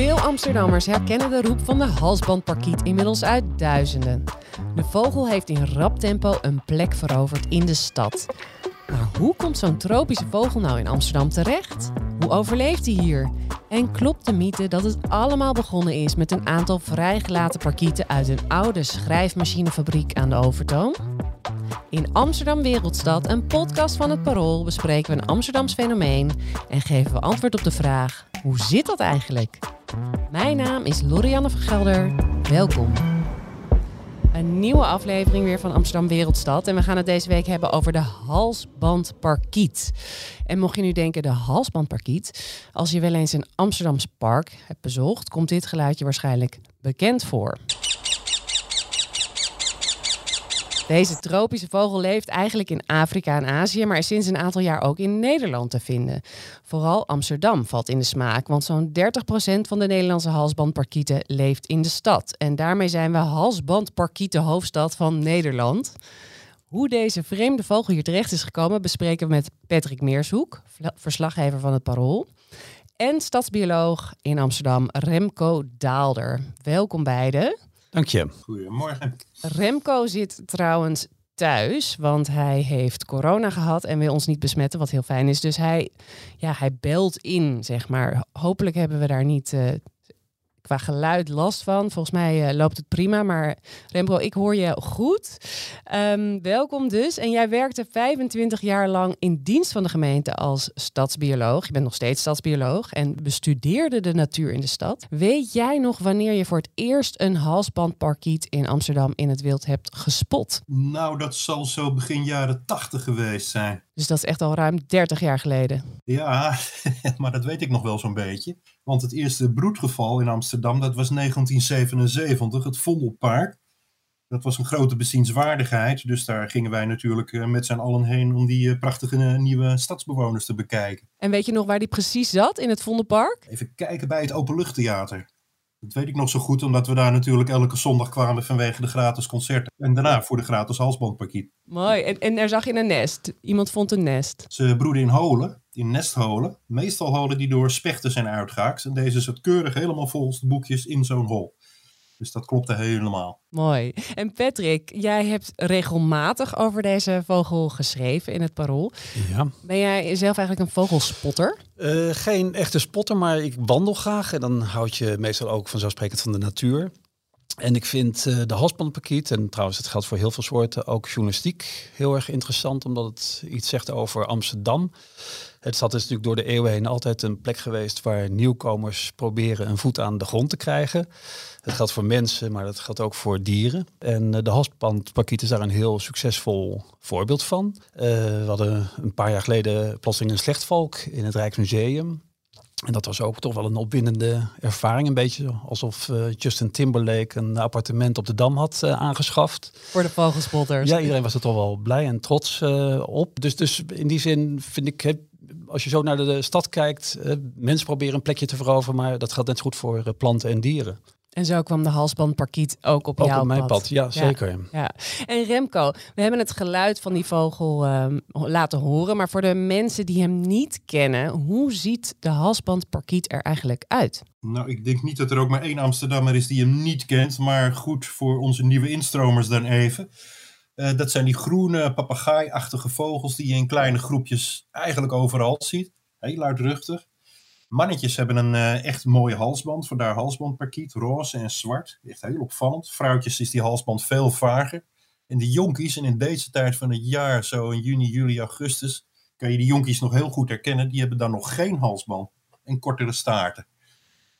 Veel Amsterdammers herkennen de roep van de halsbandparkiet inmiddels uit duizenden. De vogel heeft in rap tempo een plek veroverd in de stad. Maar hoe komt zo'n tropische vogel nou in Amsterdam terecht? Hoe overleeft hij hier? En klopt de mythe dat het allemaal begonnen is met een aantal vrijgelaten parkieten uit een oude schrijfmachinefabriek aan de Overtoom? In Amsterdam Wereldstad, een podcast van het Parool, bespreken we een Amsterdams fenomeen en geven we antwoord op de vraag: hoe zit dat eigenlijk? Mijn naam is Lorianne van Gelder. Welkom. Een nieuwe aflevering weer van Amsterdam Wereldstad. En we gaan het deze week hebben over de halsbandparkiet. En mocht je nu denken, de halsbandparkiet. Als je wel eens een Amsterdams park hebt bezocht, komt dit geluidje waarschijnlijk bekend voor. Deze tropische vogel leeft eigenlijk in Afrika en Azië, maar is sinds een aantal jaar ook in Nederland te vinden. Vooral Amsterdam valt in de smaak, want zo'n 30% van de Nederlandse halsbandparkieten leeft in de stad. En daarmee zijn we halsbandparkieten hoofdstad van Nederland. Hoe deze vreemde vogel hier terecht is gekomen, bespreken we met Patrick Meershoek, verslaggever van het Parool. En stadsbioloog in Amsterdam, Remco Daalder. Welkom beiden. Dank je. Goedemorgen. Remco zit trouwens thuis, want hij heeft corona gehad en wil ons niet besmetten, wat heel fijn is. Dus hij, ja, hij belt in, zeg maar. Hopelijk hebben we daar niet uh, qua geluid last van. Volgens mij uh, loopt het prima. Maar Remco, ik hoor je goed. Um, welkom dus. En jij werkte 25 jaar lang in dienst van de gemeente als stadsbioloog. Je bent nog steeds stadsbioloog en bestudeerde de natuur in de stad. Weet jij nog wanneer je voor het eerst een halsbandparkiet in Amsterdam in het wild hebt gespot? Nou, dat zal zo begin jaren 80 geweest zijn. Dus dat is echt al ruim 30 jaar geleden. Ja, maar dat weet ik nog wel zo'n beetje. Want het eerste broedgeval in Amsterdam, dat was 1977, het Vondelpark. Dat was een grote bezienswaardigheid, dus daar gingen wij natuurlijk eh, met z'n allen heen om die eh, prachtige eh, nieuwe stadsbewoners te bekijken. En weet je nog waar die precies zat in het Vondelpark? Even kijken bij het Openluchttheater. Dat weet ik nog zo goed, omdat we daar natuurlijk elke zondag kwamen vanwege de gratis concerten. En daarna voor de gratis halsbandparkiet. Mooi. En, en er zag je een nest. Iemand vond een nest. Ze broeden in holen, in nestholen. Meestal holen die door spechten zijn uitgehaakt. En deze zit keurig helemaal volgens de boekjes in zo'n hol. Dus dat klopte helemaal. Mooi. En Patrick, jij hebt regelmatig over deze vogel geschreven in het Parool. Ja. Ben jij zelf eigenlijk een vogelspotter? Uh, geen echte spotter, maar ik wandel graag. En dan houd je meestal ook vanzelfsprekend van de natuur. En ik vind uh, de halsbandparkiet, en trouwens het geldt voor heel veel soorten, ook journalistiek heel erg interessant, omdat het iets zegt over Amsterdam. Het stad is natuurlijk door de eeuwen heen altijd een plek geweest waar nieuwkomers proberen een voet aan de grond te krijgen. Dat geldt voor mensen, maar dat geldt ook voor dieren. En uh, de halsbandparkiet is daar een heel succesvol voorbeeld van. Uh, we hadden een paar jaar geleden plotseling een slechtvalk in het Rijksmuseum. En dat was ook toch wel een opwindende ervaring. Een beetje alsof uh, Justin Timberlake een appartement op de Dam had uh, aangeschaft. Voor de vogelspotters. Ja, iedereen was er toch wel blij en trots uh, op. Dus, dus in die zin vind ik, als je zo naar de stad kijkt, mensen proberen een plekje te veroveren, maar dat geldt net goed voor planten en dieren. En zo kwam de halsbandparkiet ook op ook jouw op mijn pad. pad. Ja, zeker. Ja. En Remco, we hebben het geluid van die vogel um, laten horen. Maar voor de mensen die hem niet kennen, hoe ziet de halsbandparkiet er eigenlijk uit? Nou, ik denk niet dat er ook maar één Amsterdammer is die hem niet kent. Maar goed, voor onze nieuwe instromers dan even. Uh, dat zijn die groene papegaai-achtige vogels die je in kleine groepjes eigenlijk overal ziet. Heel luidruchtig. Mannetjes hebben een uh, echt mooie halsband, vandaar halsbandparkiet, roze en zwart. Echt heel opvallend. Vrouwtjes is die halsband veel vager. En de jonkies, en in deze tijd van het jaar, zo in juni, juli, augustus, kan je die jonkies nog heel goed herkennen. Die hebben dan nog geen halsband en kortere staarten.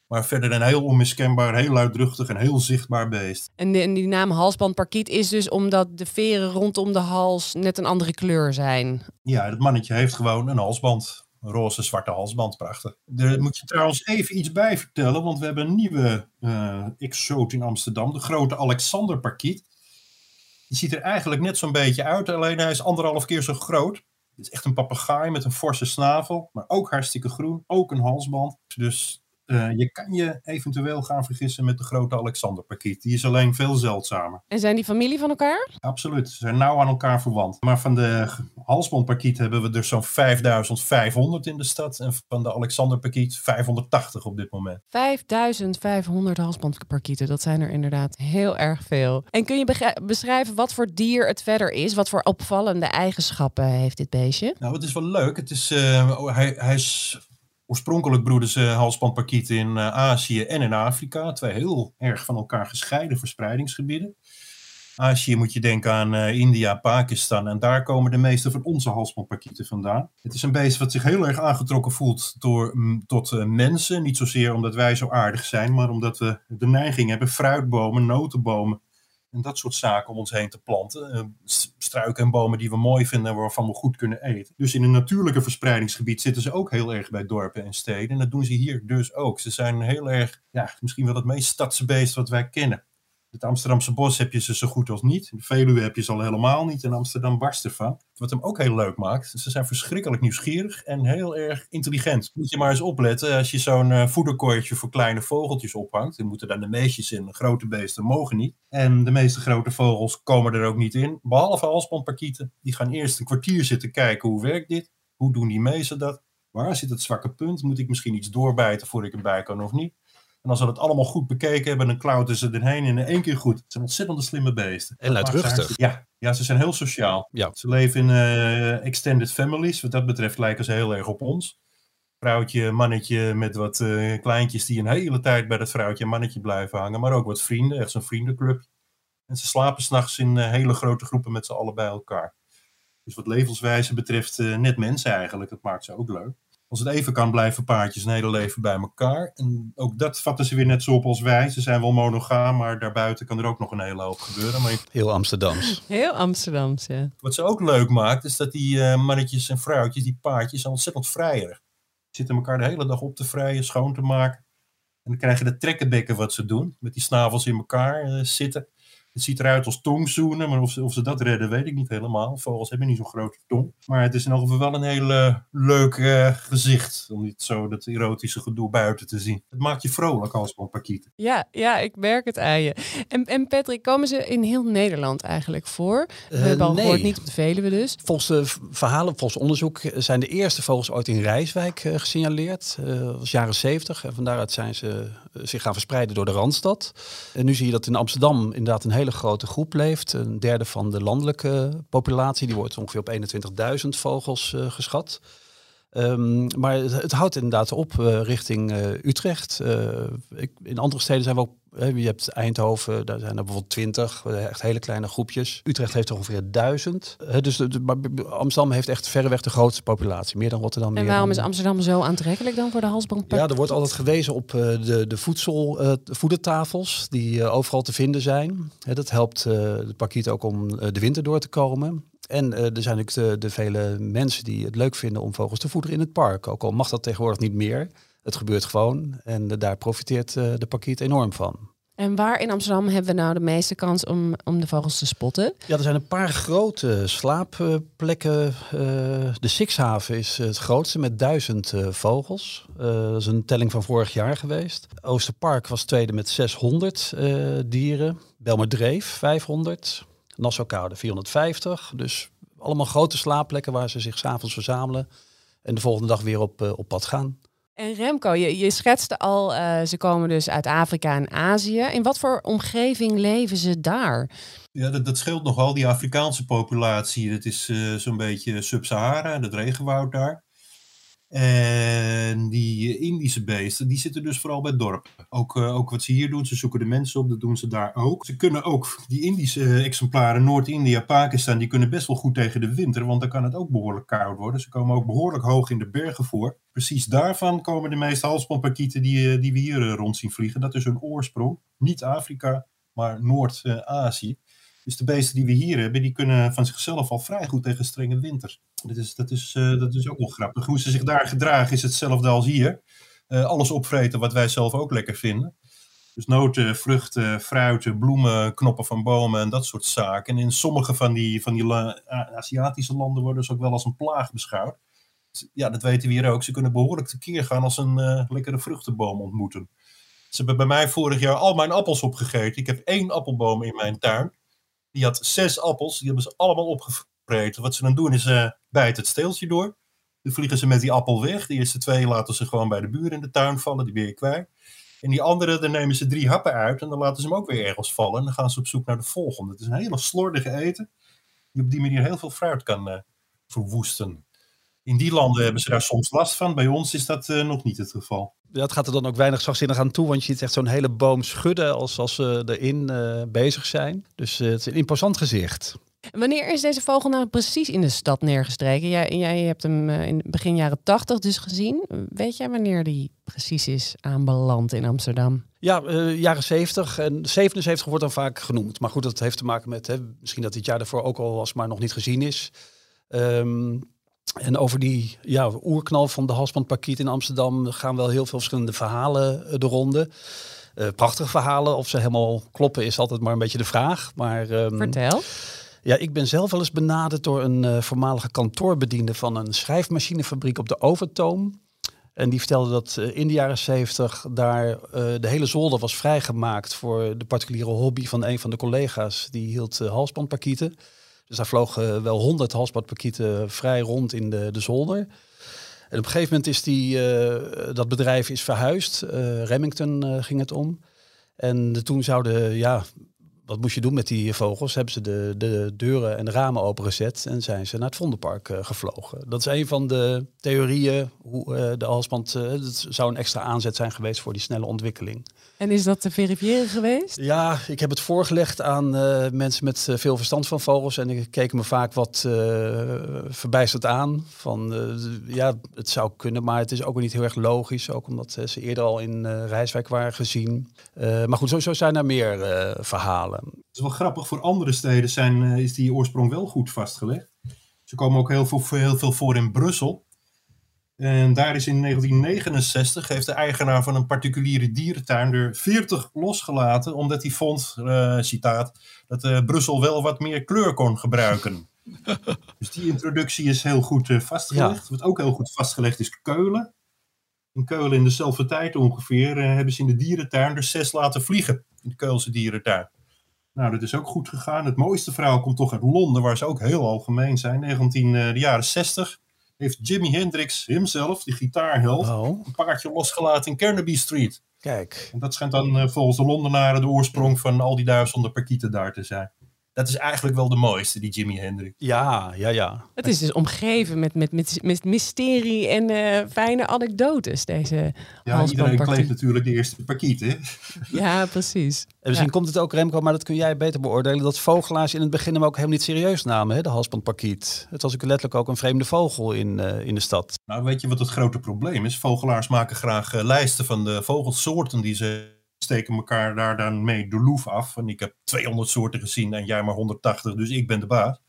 Maar verder een heel onmiskenbaar, heel luidruchtig en heel zichtbaar beest. En, de, en die naam halsbandparkiet is dus omdat de veren rondom de hals net een andere kleur zijn? Ja, het mannetje heeft gewoon een halsband roze zwarte halsband, prachtig. Daar moet je trouwens even iets bij vertellen, want we hebben een nieuwe uh, exoot in Amsterdam, de grote Alexander Parkiet. Die ziet er eigenlijk net zo'n beetje uit, alleen hij is anderhalf keer zo groot. Het is echt een papegaai met een forse snavel, maar ook hartstikke groen, ook een halsband. Dus Uh, je kan je eventueel gaan vergissen met de grote Alexanderparkiet. Die is alleen veel zeldzamer. En zijn die familie van elkaar? Absoluut. Ze zijn nauw aan elkaar verwant. Maar van de halsbandparkiet hebben we er zo'n 5500 in de stad. En van de Alexanderparkiet 580 op dit moment. 5500 halsbandparkieten. Dat zijn er inderdaad heel erg veel. En kun je beschrijven wat voor dier het verder is? Wat voor opvallende eigenschappen heeft dit beestje? Nou, het is wel leuk. Het is, uh, hij, hij is Oorspronkelijk broeden ze halsbandparkieten in uh, Azië en in Afrika. Twee heel erg van elkaar gescheiden verspreidingsgebieden. Azië moet je denken aan uh, India, Pakistan. En daar komen de meeste van onze halsbandparkieten vandaan. Het is een beest wat zich heel erg aangetrokken voelt door, tot mensen. Niet zozeer omdat wij zo aardig zijn, maar omdat we de neiging hebben fruitbomen, notenbomen en dat soort zaken om ons heen te planten. Uh, struiken en bomen die we mooi vinden en waarvan we goed kunnen eten. Dus in een natuurlijke verspreidingsgebied zitten ze ook heel erg bij dorpen en steden. En dat doen ze hier dus ook. Ze zijn heel erg, ja, misschien wel het meest stadse beest wat wij kennen. Het Amsterdamse bos heb je ze zo goed als niet. De Veluwe heb je ze al helemaal niet. En Amsterdam barst ervan. Wat hem ook heel leuk maakt. Ze zijn verschrikkelijk nieuwsgierig en heel erg intelligent. Moet je maar eens opletten. Als je zo'n uh, voederkooitje voor kleine vogeltjes ophangt. Dan moeten daar de meisjes in. Grote beesten mogen niet. En de meeste grote vogels komen er ook niet in. Behalve halsbandparkieten. Die gaan eerst een kwartier zitten kijken. Hoe werkt dit? Hoe doen die meesten dat? Waar zit het zwakke punt? Moet ik misschien iets doorbijten voordat ik erbij kan of niet? En als we dat allemaal goed bekeken hebben, dan klauteren ze erheen in één keer goed. Het zijn ontzettend slimme beesten. En luidruchtig. Ja, ja, ze zijn heel sociaal. Ja. Ze leven in uh, extended families. Wat dat betreft lijken ze heel erg op ons. Vrouwtje, mannetje met wat uh, kleintjes die een hele tijd bij dat vrouwtje en mannetje blijven hangen. Maar ook wat vrienden, echt zo'n vriendenclub. En ze slapen s'nachts in uh, hele grote groepen met z'n allen bij elkaar. Dus wat levenswijze betreft net mensen eigenlijk. Dat maakt ze ook leuk als het even kan, blijven paardjes een hele leven bij elkaar. En ook dat vatten ze weer net zo op als wij. Ze zijn wel monogaam, maar daarbuiten kan er ook nog een hele hoop gebeuren. Maar... Heel Amsterdams. Heel Amsterdams, ja. Wat ze ook leuk maakt, is dat die uh, mannetjes en vrouwtjes, die paardjes, zijn ontzettend vrijer. Ze zitten elkaar de hele dag op te vrijen, schoon te maken. En dan krijg je de trekkenbekken wat ze doen. Met die snavels in elkaar uh, zitten. Het ziet eruit als tongzoenen, maar of ze, of ze dat redden, weet ik niet helemaal. Vogels hebben niet zo'n grote tong. Maar het is in geval wel een heel uh, leuk uh, gezicht. Om niet zo dat erotische gedoe buiten te zien. Het maakt je vrolijk als een pakieten. Ja, ja, ik merk het aan je. En, en Patrick, komen ze in heel Nederland eigenlijk voor? We uh, hebben al nee. gehoord, niet op de Veluwe dus. Volgens de verhalen, volgens onderzoek, zijn de eerste vogels ooit in Rijswijk gesignaleerd. dat was jaren 70. En van daaruit zijn ze zich gaan verspreiden door de Randstad. En nu zie je dat in Amsterdam inderdaad een hele grote groep leeft. Een derde van de landelijke populatie. Die wordt ongeveer op 21.000 vogels uh, geschat. Um, maar het, houdt inderdaad op uh, richting uh, Utrecht. Ik, in andere steden zijn we ook je hebt Eindhoven, daar zijn er bijvoorbeeld twintig, echt hele kleine groepjes. Utrecht heeft er ongeveer duizend. Dus de, Amsterdam heeft echt verreweg de grootste populatie, meer dan Rotterdam. En waarom is Amsterdam zo aantrekkelijk dan voor de halsband? Ja, er wordt altijd gewezen op de, de voedsel, de voedertafels die overal te vinden zijn. Dat helpt de pakiet ook om de winter door te komen. En uh, er zijn ook de, de, vele mensen die het leuk vinden om vogels te voederen in het park. Ook al mag dat tegenwoordig niet meer. Het gebeurt gewoon en daar profiteert uh, de parkiet enorm van. En waar in Amsterdam hebben we nou de meeste kans om, om de vogels te spotten? Ja, er zijn een paar grote slaapplekken. Uh, de Sixhaven is het grootste met duizend uh, vogels. Dat is een telling van vorig jaar geweest. Oosterpark was tweede met 600 dieren. Belmerdreef 500. Nassau-Koude 450. Dus allemaal grote slaapplekken waar ze zich s'avonds verzamelen. En de volgende dag weer op, op pad gaan. En Remco, je, je schetste al, uh, ze komen dus uit Afrika en Azië. In wat voor omgeving leven ze daar? Ja, dat, dat scheelt nogal. Die Afrikaanse populatie, dat is uh, zo'n beetje Sub-Sahara, het regenwoud daar. En die Indische beesten, die zitten dus vooral bij dorpen. Ook, uh, ook wat ze hier doen, ze zoeken de mensen op, dat doen ze daar ook. Ze kunnen ook, die Indische exemplaren, Noord-India, Pakistan, die kunnen best wel goed tegen de winter, want dan kan het ook behoorlijk koud worden. Ze komen ook behoorlijk hoog in de bergen voor. Precies daarvan komen de meeste halsbandparkieten die, die we hier rond zien vliegen. Dat is hun oorsprong. Niet Afrika, maar Noord-Azië. Dus de beesten die we hier hebben, die kunnen van zichzelf al vrij goed tegen strenge winters. Dat is, dat is, uh, dat is ook wel grappig. Hoe ze zich daar gedragen is hetzelfde als hier. Uh, alles opvreten wat wij zelf ook lekker vinden. Dus noten, vruchten, fruiten, bloemen, knoppen van bomen en dat soort zaken. En in sommige van die, van die Aziatische landen worden ze ook wel als een plaag beschouwd. ja, dat weten we hier ook. Ze kunnen behoorlijk tekeer gaan als een uh, lekkere vruchtenboom ontmoeten. Ze hebben bij mij vorig jaar al mijn appels opgegeten. Ik heb één appelboom in mijn tuin. Die had zes appels. Die hebben ze allemaal Wat ze dan doen is uh, bijten het steeltje door. Dan vliegen ze met die appel weg. De eerste twee laten ze gewoon bij de buren in de tuin vallen. Die ben je kwijt. En die andere, dan nemen ze drie happen uit. En dan laten ze hem ook weer ergens vallen. En dan gaan ze op zoek naar de volgende. Het is een hele slordige eten. Die op die manier heel veel fruit kan uh, verwoesten. In die landen hebben ze daar soms last van. Bij ons is dat uh, nog niet het geval. Het gaat er dan ook weinig zachtzinnig aan toe, want je ziet echt zo'n hele boom schudden als, als ze erin bezig zijn. Dus het is een imposant gezicht. Wanneer is deze vogel nou precies in de stad neergestreken? Jij, jij hebt hem in begin jaren 80 dus gezien. Weet jij wanneer die precies is aanbeland in Amsterdam? Ja, uh, jaren 70 en 77 wordt dan vaak genoemd. Maar goed, dat heeft te maken met hè, misschien dat dit jaar daarvoor ook al was, maar nog niet gezien is. Um, en over die ja, oerknal van de halsbandparkiet in Amsterdam gaan wel heel veel verschillende verhalen de ronde. Uh, prachtige verhalen, of ze helemaal kloppen is altijd maar een beetje de vraag. Maar, um, Vertel. Ja, ik ben zelf wel eens benaderd door een uh, voormalige kantoorbediende van een schrijfmachinefabriek op de Overtoom. En die vertelde dat uh, in de jaren 70 daar de hele zolder was vrijgemaakt voor de particuliere hobby van een van de collega's. Die hield halsbandparkieten. Dus daar vlogen wel honderd halsbandpakieten vrij rond in de, de zolder. En op een gegeven moment is die, dat bedrijf is verhuisd. Remington ging het om. En toen zouden, ja, wat moest je doen met die vogels? Hebben ze de, de deuren en de ramen opengezet en zijn ze naar het Vondelpark uh, gevlogen. Dat is een van de theorieën hoe uh, de halsband, uh, dat zou een extra aanzet zijn geweest voor die snelle ontwikkeling. En is dat te verifiëren geweest? Ja, ik heb het voorgelegd aan mensen met veel verstand van vogels en ik keek me vaak wat verbijsterd aan. Van ja, het zou kunnen, maar het is ook niet heel erg logisch, ook omdat ze eerder al in Rijswijk waren gezien. maar goed, sowieso zijn er meer verhalen. Het is wel grappig, voor andere steden zijn, uh, is die oorsprong wel goed vastgelegd. Ze komen ook heel veel, heel veel voor in Brussel. En daar is in 1969, heeft de eigenaar van een particuliere dierentuin er 40 losgelaten, omdat hij vond, uh, citaat, dat uh, Brussel wel wat meer kleur kon gebruiken. dus die introductie is heel goed vastgelegd. Ja. Wat ook heel goed vastgelegd is Keulen. In Keulen in dezelfde tijd ongeveer hebben ze in de dierentuin er zes laten vliegen in de Keulse dierentuin. Nou, dat is ook goed gegaan. Het mooiste verhaal komt toch uit Londen, waar ze ook heel algemeen zijn. 19, uh, de jaren 60 heeft Jimi Hendrix hemzelf, die gitaarheld, oh. een paardje losgelaten in Carnaby Street. Kijk. En dat schijnt dan uh, volgens de Londenaren de oorsprong van al die duizenden parkieten daar te zijn dat is eigenlijk wel de mooiste, die Jimi Hendrix. Ja, ja, ja. Het is dus omgeven met, met, met, met mysterie en uh, fijne anekdotes, deze Ja, iedereen kleedt natuurlijk de eerste pakiet, hè? Ja, precies. En misschien ja. komt het ook, Remco, maar dat kun jij beter beoordelen, dat vogelaars in het begin hem ook helemaal niet serieus namen, hè, de halsbandparkiet. Het was ook letterlijk ook een vreemde vogel in, uh, in de stad. Nou, weet je wat het grote probleem is? Vogelaars maken graag uh, lijsten van de vogelsoorten die ze steken elkaar daar dan mee de loef af. En ik heb 200 soorten gezien en jij maar 180, dus ik ben de baas.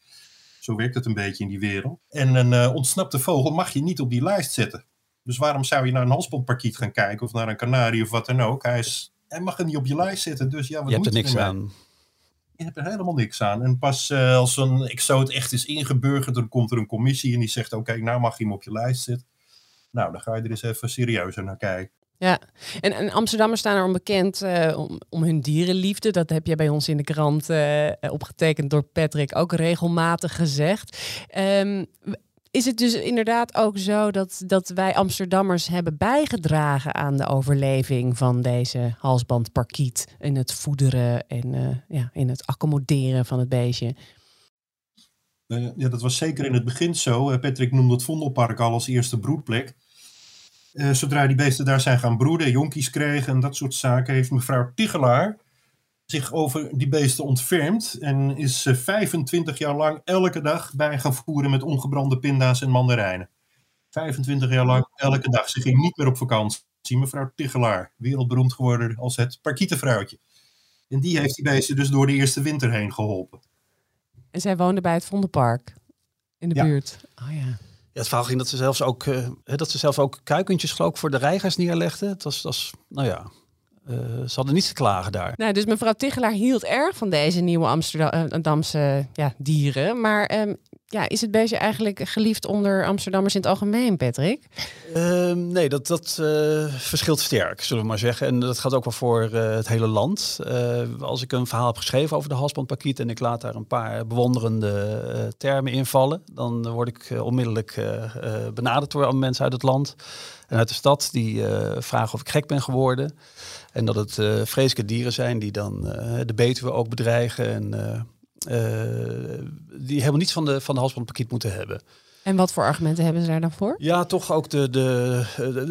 Zo werkt het een beetje in die wereld. En een uh, ontsnapte vogel mag je niet op die lijst zetten. Dus waarom zou je naar een halsbandparkiet gaan kijken of naar een kanarie of wat dan ook? Hij, is, hij mag er niet op je lijst zitten, dus ja, wat je moet hebt er niks aan. Je hebt er helemaal niks aan. En pas uh, als een exoot echt is ingeburgerd, dan komt er een commissie en die zegt: Oké, okay, nou mag je hem op je lijst zetten. Nou, dan ga je er eens even serieuzer naar kijken. Ja, en, Amsterdammers staan er onbekend uh, om, om hun dierenliefde. Dat heb jij bij ons in de krant uh, opgetekend door Patrick ook regelmatig gezegd. Um, is het dus inderdaad ook zo dat, dat wij Amsterdammers hebben bijgedragen aan de overleving van deze halsbandparkiet in het voederen en uh, ja, in het accommoderen van het beestje? Ja, dat was zeker in het begin zo. Patrick noemde het Vondelpark al als eerste broedplek. Uh, zodra die beesten daar zijn gaan broeden, jonkies kregen en dat soort zaken, heeft mevrouw Tigelaar zich over die beesten ontfermd en is uh, 25 jaar lang elke dag bij gaan voeren met ongebrande pinda's en mandarijnen. 25 jaar lang elke dag. Ze ging niet meer op vakantie. Mevrouw Tigelaar, wereldberoemd geworden als het parkietenvrouwtje. En die heeft die beesten dus door de eerste winter heen geholpen. En zij woonde bij het Vondelpark in de Ja. buurt. Oh ja. Het verhaal ging dat ze zelfs ook, eh, dat ze zelf ook kuikentjes geloof ik, voor de reigers neerlegden. Het was, dat was nou ja, eh, ze hadden niets te klagen daar. Nou, dus mevrouw Tigelaar hield erg van deze nieuwe Amsterdamse ja, dieren. Maar ehm, ja, is het beestje eigenlijk geliefd onder Amsterdammers in het algemeen, Patrick? Ehm, nee, dat, dat uh, verschilt sterk, zullen we maar zeggen. En dat gaat ook wel voor uh, het hele land. Uh, als ik een verhaal heb geschreven over de halsbandpakiet en ik laat daar een paar bewonderende termen invallen, dan word ik onmiddellijk benaderd door mensen uit het land en uit de stad die vragen of ik gek ben geworden. En dat het vreselijke dieren zijn die dan de Betuwe ook bedreigen en die helemaal niets van de, van de halsbandpakiet moeten hebben. En wat voor argumenten hebben ze daar dan voor? Ja, toch ook de, de,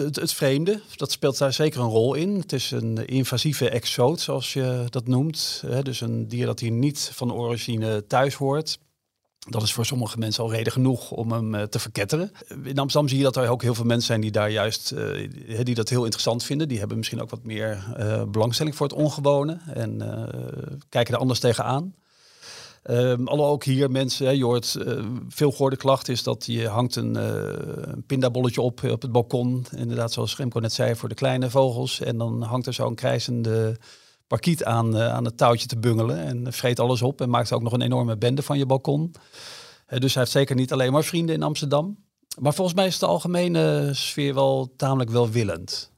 het, het, vreemde. Dat speelt daar zeker een rol in. Het is een invasieve exoot, zoals je dat noemt. Dus een dier dat hier niet van origine thuis hoort. Dat is voor sommige mensen al reden genoeg om hem eh, te verketteren. In Amsterdam zie je dat er ook heel veel mensen zijn die daar juist uh, die dat heel interessant vinden. Die hebben misschien ook wat meer belangstelling voor het ongewone en kijken er anders tegenaan. Um, ook hier mensen, hè, uh, veel gehoorde klacht is dat je hangt een uh, pindabolletje op op het balkon. Inderdaad, zoals Remco net zei, voor de kleine vogels. En dan hangt er zo'n krijzende parkiet aan, uh, aan het touwtje te bungelen. En vreet alles op en maakt ook nog een enorme bende van je balkon. dus hij heeft zeker niet alleen maar vrienden in Amsterdam. Maar volgens mij is de algemene sfeer wel tamelijk welwillend.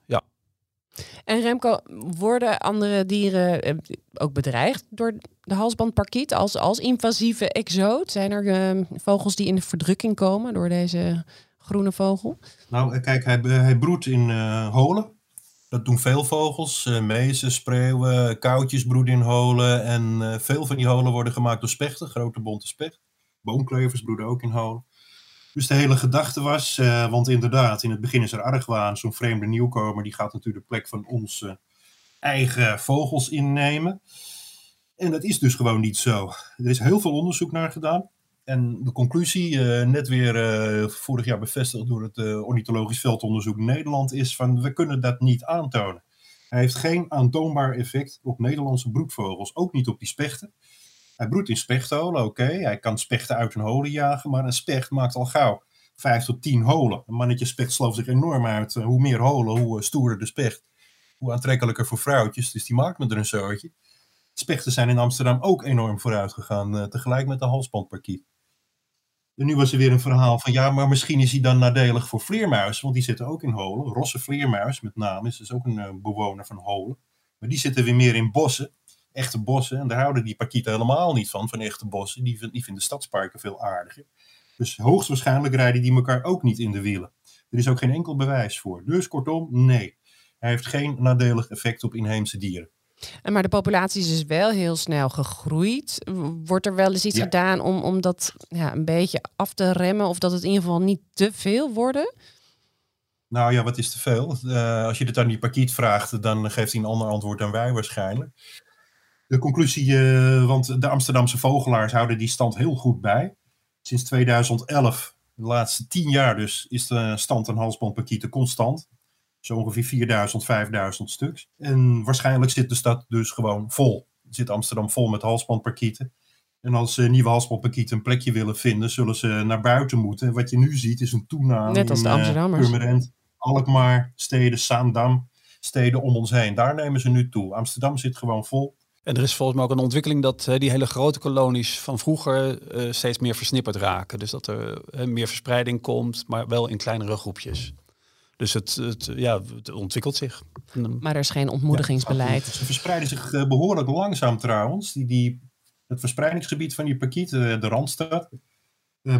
En Remco, worden andere dieren ook bedreigd door de halsbandparkiet als, als invasieve exoot? Zijn er uh, vogels die in de verdrukking komen door deze groene vogel? Nou, eh, kijk, hij, hij broedt in holen. Dat doen veel vogels. Uh, mezen, spreeuwen, koutjes broeden in holen. En veel van die holen worden gemaakt door spechten, grote bonte specht. Boomklevers broeden ook in holen. Dus de hele gedachte was, want inderdaad, in het begin is er argwaan. Zo'n vreemde nieuwkomer, die gaat natuurlijk de plek van onze eigen vogels innemen. En dat is dus gewoon niet zo. Er is heel veel onderzoek naar gedaan. En de conclusie, uh, net weer uh, vorig jaar bevestigd door het uh, Ornithologisch Veldonderzoek Nederland, is van we kunnen dat niet aantonen. Hij heeft geen aantoonbaar effect op Nederlandse broedvogels, ook niet op die spechten. Hij broedt in spechtholen, oké. Hij kan spechten uit hun holen jagen, maar een specht maakt al gauw vijf tot tien holen. Een mannetje specht zich enorm uit. hoe meer holen, hoe stoerder de specht. Hoe aantrekkelijker voor vrouwtjes, dus die maakt me er een zootje. Spechten zijn in Amsterdam ook enorm vooruit gegaan, uh, tegelijk met de halsbandparkiet. En nu was er weer een verhaal van ja, maar misschien is hij dan nadelig voor vleermuizen, want die zitten ook in holen. Rosse vleermuis met name is dus ook een bewoner van holen. Maar die zitten weer meer in bossen, echte bossen. En daar houden die parkieten helemaal niet van, van echte bossen. Die, die vinden stadsparken veel aardiger. Dus hoogstwaarschijnlijk rijden die elkaar ook niet in de wielen. Er is ook geen enkel bewijs voor. Dus kortom, nee. Hij heeft geen nadelig effect op inheemse dieren. En maar de populatie is dus wel heel snel gegroeid. Wordt er wel eens iets gedaan om, om dat ja, een beetje af te remmen? Of dat het in ieder geval niet te veel worden? Nou ja, wat is te veel? Uh, als je het aan die parkiet vraagt, dan geeft hij een ander antwoord dan wij waarschijnlijk. De conclusie, uh, want de Amsterdamse vogelaars houden die stand heel goed bij. Sinds 2011, de laatste tien jaar dus, is de stand aan halsbandparkieten constant. Zo ongeveer 4000, 5000 stuks. En waarschijnlijk zit de stad dus gewoon vol. Zit Amsterdam vol met halsbandparkieten. En als ze nieuwe halsbandparkieten een plekje willen vinden, zullen ze naar buiten moeten. En wat je nu ziet is een toename Net als de eh, Amsterdammers. Purmerend, Alkmaar, steden, Saandam, steden om ons heen. Daar nemen ze nu toe. Amsterdam zit gewoon vol. En er is volgens mij ook een ontwikkeling dat die hele grote kolonies van vroeger uh, steeds meer versnipperd raken. Dus dat er uh, meer verspreiding komt, maar wel in kleinere groepjes. Dus het, het, ja, het ontwikkelt zich. Maar er is geen ontmoedigingsbeleid. ze verspreiden zich eh, behoorlijk langzaam trouwens. Die, die, het verspreidingsgebied van die pakiet, eh, de Randstad,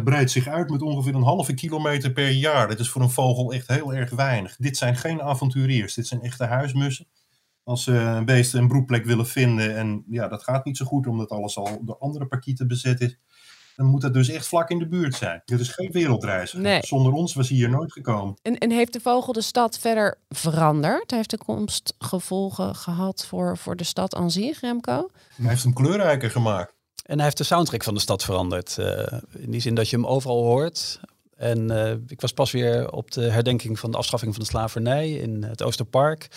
breidt zich uit met ongeveer een halve kilometer per jaar. Dat is voor een vogel echt heel erg weinig. Dit zijn geen avonturiers, dit zijn echte huismussen. Als ze een beest een broedplek willen vinden en ja, dat gaat niet zo goed omdat alles al door andere pakieten bezet is dan moet dat dus echt vlak in de buurt zijn. Dit is geen wereldreis. Zonder ons was hij hier nooit gekomen. En, en heeft de vogel de stad verder veranderd? Heeft de komst gevolgen gehad voor, voor de stad aan zich, Remco? Hij heeft hem kleurrijker gemaakt. En hij heeft de soundtrack van de stad veranderd. Uh, in die zin dat je hem overal hoort. En uh, ik was pas weer op de herdenking van de afschaffing van de slavernij in het Oosterpark.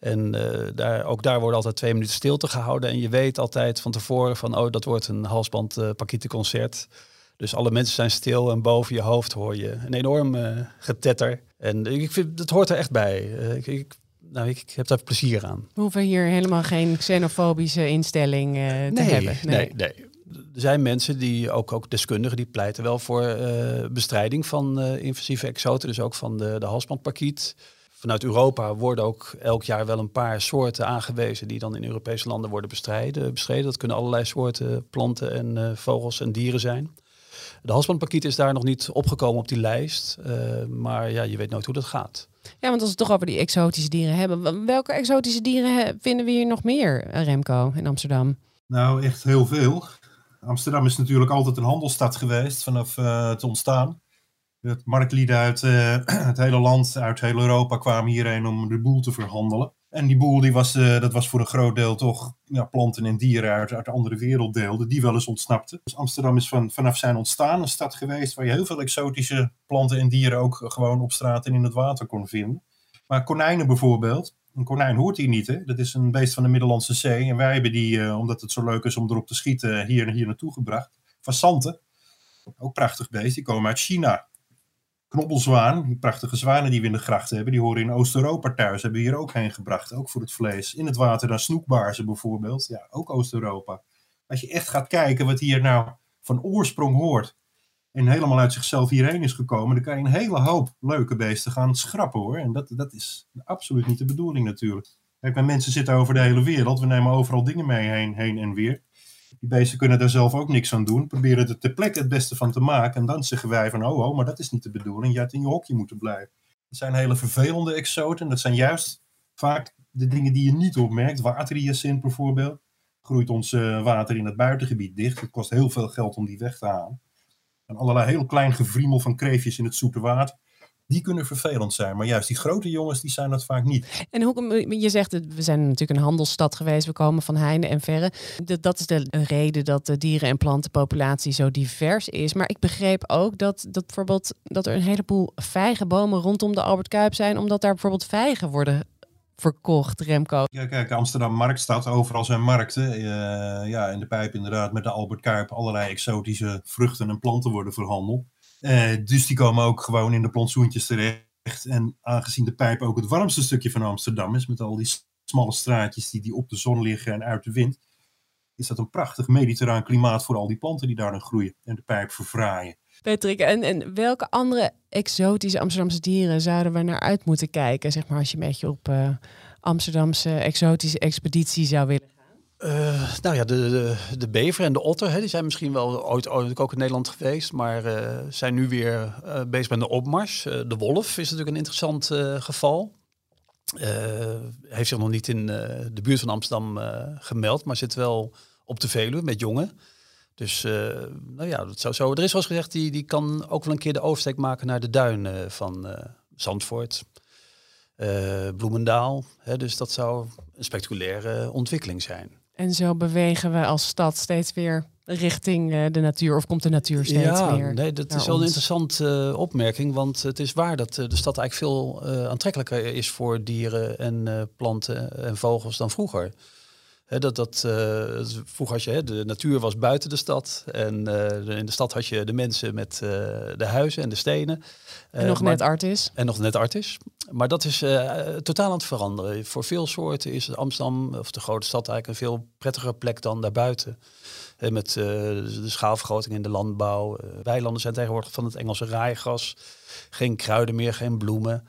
En uh, daar, ook daar worden altijd twee minuten stilte gehouden. En je weet altijd van tevoren van, oh, dat wordt een halsband uh, concert. Dus alle mensen zijn stil en boven je hoofd hoor je een enorm uh, getetter. En ik vind, dat hoort er echt bij. ik, ik, nou, ik, ik, heb daar plezier aan. We hoeven hier helemaal geen xenofobische instelling te nee, hebben. Nee, nee. Er zijn mensen die, ook, ook deskundigen, die pleiten wel voor bestrijding van invasieve exoten. Dus ook van de, de halsbandparkiet. Vanuit Europa worden ook elk jaar wel een paar soorten aangewezen die dan in Europese landen worden bestrijden, bestreden. Dat kunnen allerlei soorten planten en uh, vogels en dieren zijn. De halsbandparkiet is daar nog niet opgekomen op die lijst. maar ja, je weet nooit hoe dat gaat. Ja, want als we het toch over die exotische dieren hebben. Welke exotische dieren vinden we hier nog meer, Remco, in Amsterdam? Nou, echt heel veel. Amsterdam is natuurlijk altijd een handelsstad geweest vanaf uh, het ontstaan. Het marktlieden uit uh, het hele land, uit heel Europa kwamen hierheen om de boel te verhandelen. En die boel die was, uh, dat was voor een groot deel toch ja, planten en dieren uit, uit andere werelddeelden die wel eens ontsnapten. Dus Amsterdam is van, vanaf zijn ontstaan een stad geweest waar je heel veel exotische planten en dieren ook gewoon op straat en in het water kon vinden. Maar konijnen bijvoorbeeld, een konijn hoort hier niet. Hè? Dat is een beest van de Middellandse Zee. En wij hebben die, uh, omdat het zo leuk is om erop te schieten, hier, hier naartoe gebracht. Fassanten, ook prachtig beest, die komen uit China. Knobbelzwaan, die prachtige zwanen die we in de grachten hebben, die horen in Oost-Europa thuis. Hebben we hier ook heen gebracht, ook voor het vlees. In het water dan snoekbaarzen bijvoorbeeld, ja, ook Oost-Europa. Als je echt gaat kijken wat hier nou van oorsprong hoort, en helemaal uit zichzelf hierheen is gekomen, dan kan je een hele hoop leuke beesten gaan schrappen hoor. En dat, dat is absoluut niet de bedoeling natuurlijk. Kijk, mijn mensen zitten over de hele wereld. We nemen overal dingen mee heen, heen en weer. Die beesten kunnen daar zelf ook niks aan doen. Proberen er ter plekke het beste van te maken. En dan zeggen wij van, oh, oh, maar dat is niet de bedoeling. Je had in je hokje moeten blijven. Dat zijn hele vervelende exoten. Dat zijn juist vaak de dingen die je niet opmerkt. Waterhyacint bijvoorbeeld. Groeit ons uh, water in het buitengebied dicht. Het kost heel veel geld om die weg te halen. En allerlei heel klein gevriemel van kreefjes in het zoete water. Die kunnen vervelend zijn. Maar juist die grote jongens, die zijn dat vaak niet. En hoe, je zegt, we zijn natuurlijk een handelsstad geweest. We komen van heinde en verre. Dat is de reden dat de dieren- en plantenpopulatie zo divers is. Maar ik begreep ook dat, dat, bijvoorbeeld, dat er een heleboel vijgenbomen rondom de Albert Kuip zijn. Omdat daar bijvoorbeeld vijgen worden verkocht, Remco? Ja, kijk, Amsterdam Marktstad, overal zijn markten. Uh, ja, in de pijp inderdaad met de Albert Kuip allerlei exotische vruchten en planten worden verhandeld. Uh, dus die komen ook gewoon in de plantsoentjes terecht. En aangezien de pijp ook het warmste stukje van Amsterdam is, met al die smalle straatjes die, die op de zon liggen en uit de wind, is dat een prachtig mediterraan klimaat voor al die planten die daar dan groeien en de pijp verfraaien. Patrick, en, en welke andere exotische Amsterdamse dieren zouden we naar uit moeten kijken? Zeg maar als je een beetje op uh, Amsterdamse exotische expeditie zou willen. Uh, nou ja, de, de, de, bever en de otter, hè, die zijn misschien wel ooit, ooit ook in Nederland geweest, maar uh, zijn nu weer bezig met de opmars. de wolf is natuurlijk een interessant geval. heeft zich nog niet in de buurt van Amsterdam gemeld, maar zit wel op de Veluwe met jongen. Dus nou ja, dat zou zo. Er is zoals gezegd, die, die kan ook wel een keer de oversteek maken naar de duinen van Zandvoort, Bloemendaal. Hè, dus dat zou een spectaculaire ontwikkeling zijn. En zo bewegen we als stad steeds weer richting de natuur, of komt de natuur steeds ja, meer? Nee, dat is wel een interessante opmerking, want het is waar dat de stad eigenlijk veel aantrekkelijker is voor dieren en planten en vogels dan vroeger dat, dat, uh, vroeger had je, de natuur was buiten de stad. En uh, in de stad had je de mensen met uh, de huizen en de stenen. En nog maar, net artis. En nog net artis. Maar dat is totaal aan het veranderen. Voor veel soorten is Amsterdam, of de grote stad, eigenlijk een veel prettigere plek dan daarbuiten. met de schaalvergroting in de landbouw. weilanden zijn tegenwoordig van het Engelse raaigras. Geen kruiden meer, geen bloemen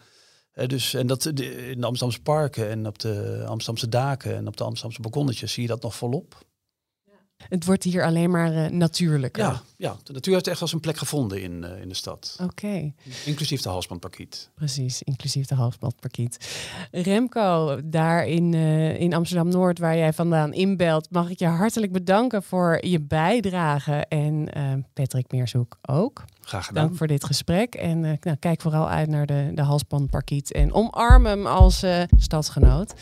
dus, en dat in de Amsterdamse parken en op de Amsterdamse daken en op de Amsterdamse balkonnetjes zie je dat nog volop. Het wordt hier alleen maar uh, natuurlijker. Ja, ja, de natuur heeft echt als een plek gevonden in, uh, in de stad. Oké. Inclusief de halsbandparkiet. Precies, inclusief de halsbandparkiet. Remco, daar in, uh, in Amsterdam-Noord, waar jij vandaan inbelt, mag ik je hartelijk bedanken voor je bijdrage. En Patrick Meerzoek ook. Graag gedaan. Dank voor dit gesprek. En uh, nou, kijk vooral uit naar de, de halsbandparkiet. En omarm hem als uh, stadsgenoot.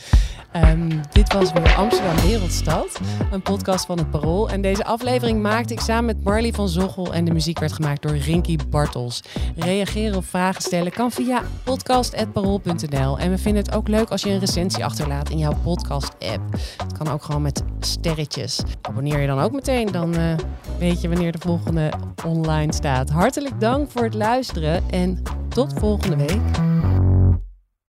Um, dit was weer Amsterdam Wereldstad. Een podcast van het Parool. En deze aflevering maakte ik samen met Marley van Zochel. En de muziek werd gemaakt door Rinky Bartels. Reageren of vragen stellen kan via podcast.parool.nl. En we vinden het ook leuk als je een recensie achterlaat in jouw podcast-app. Het kan ook gewoon met sterretjes. Abonneer je dan ook meteen. Dan uh, weet je wanneer de volgende online staat. Hartelijk dank voor het luisteren en tot volgende week.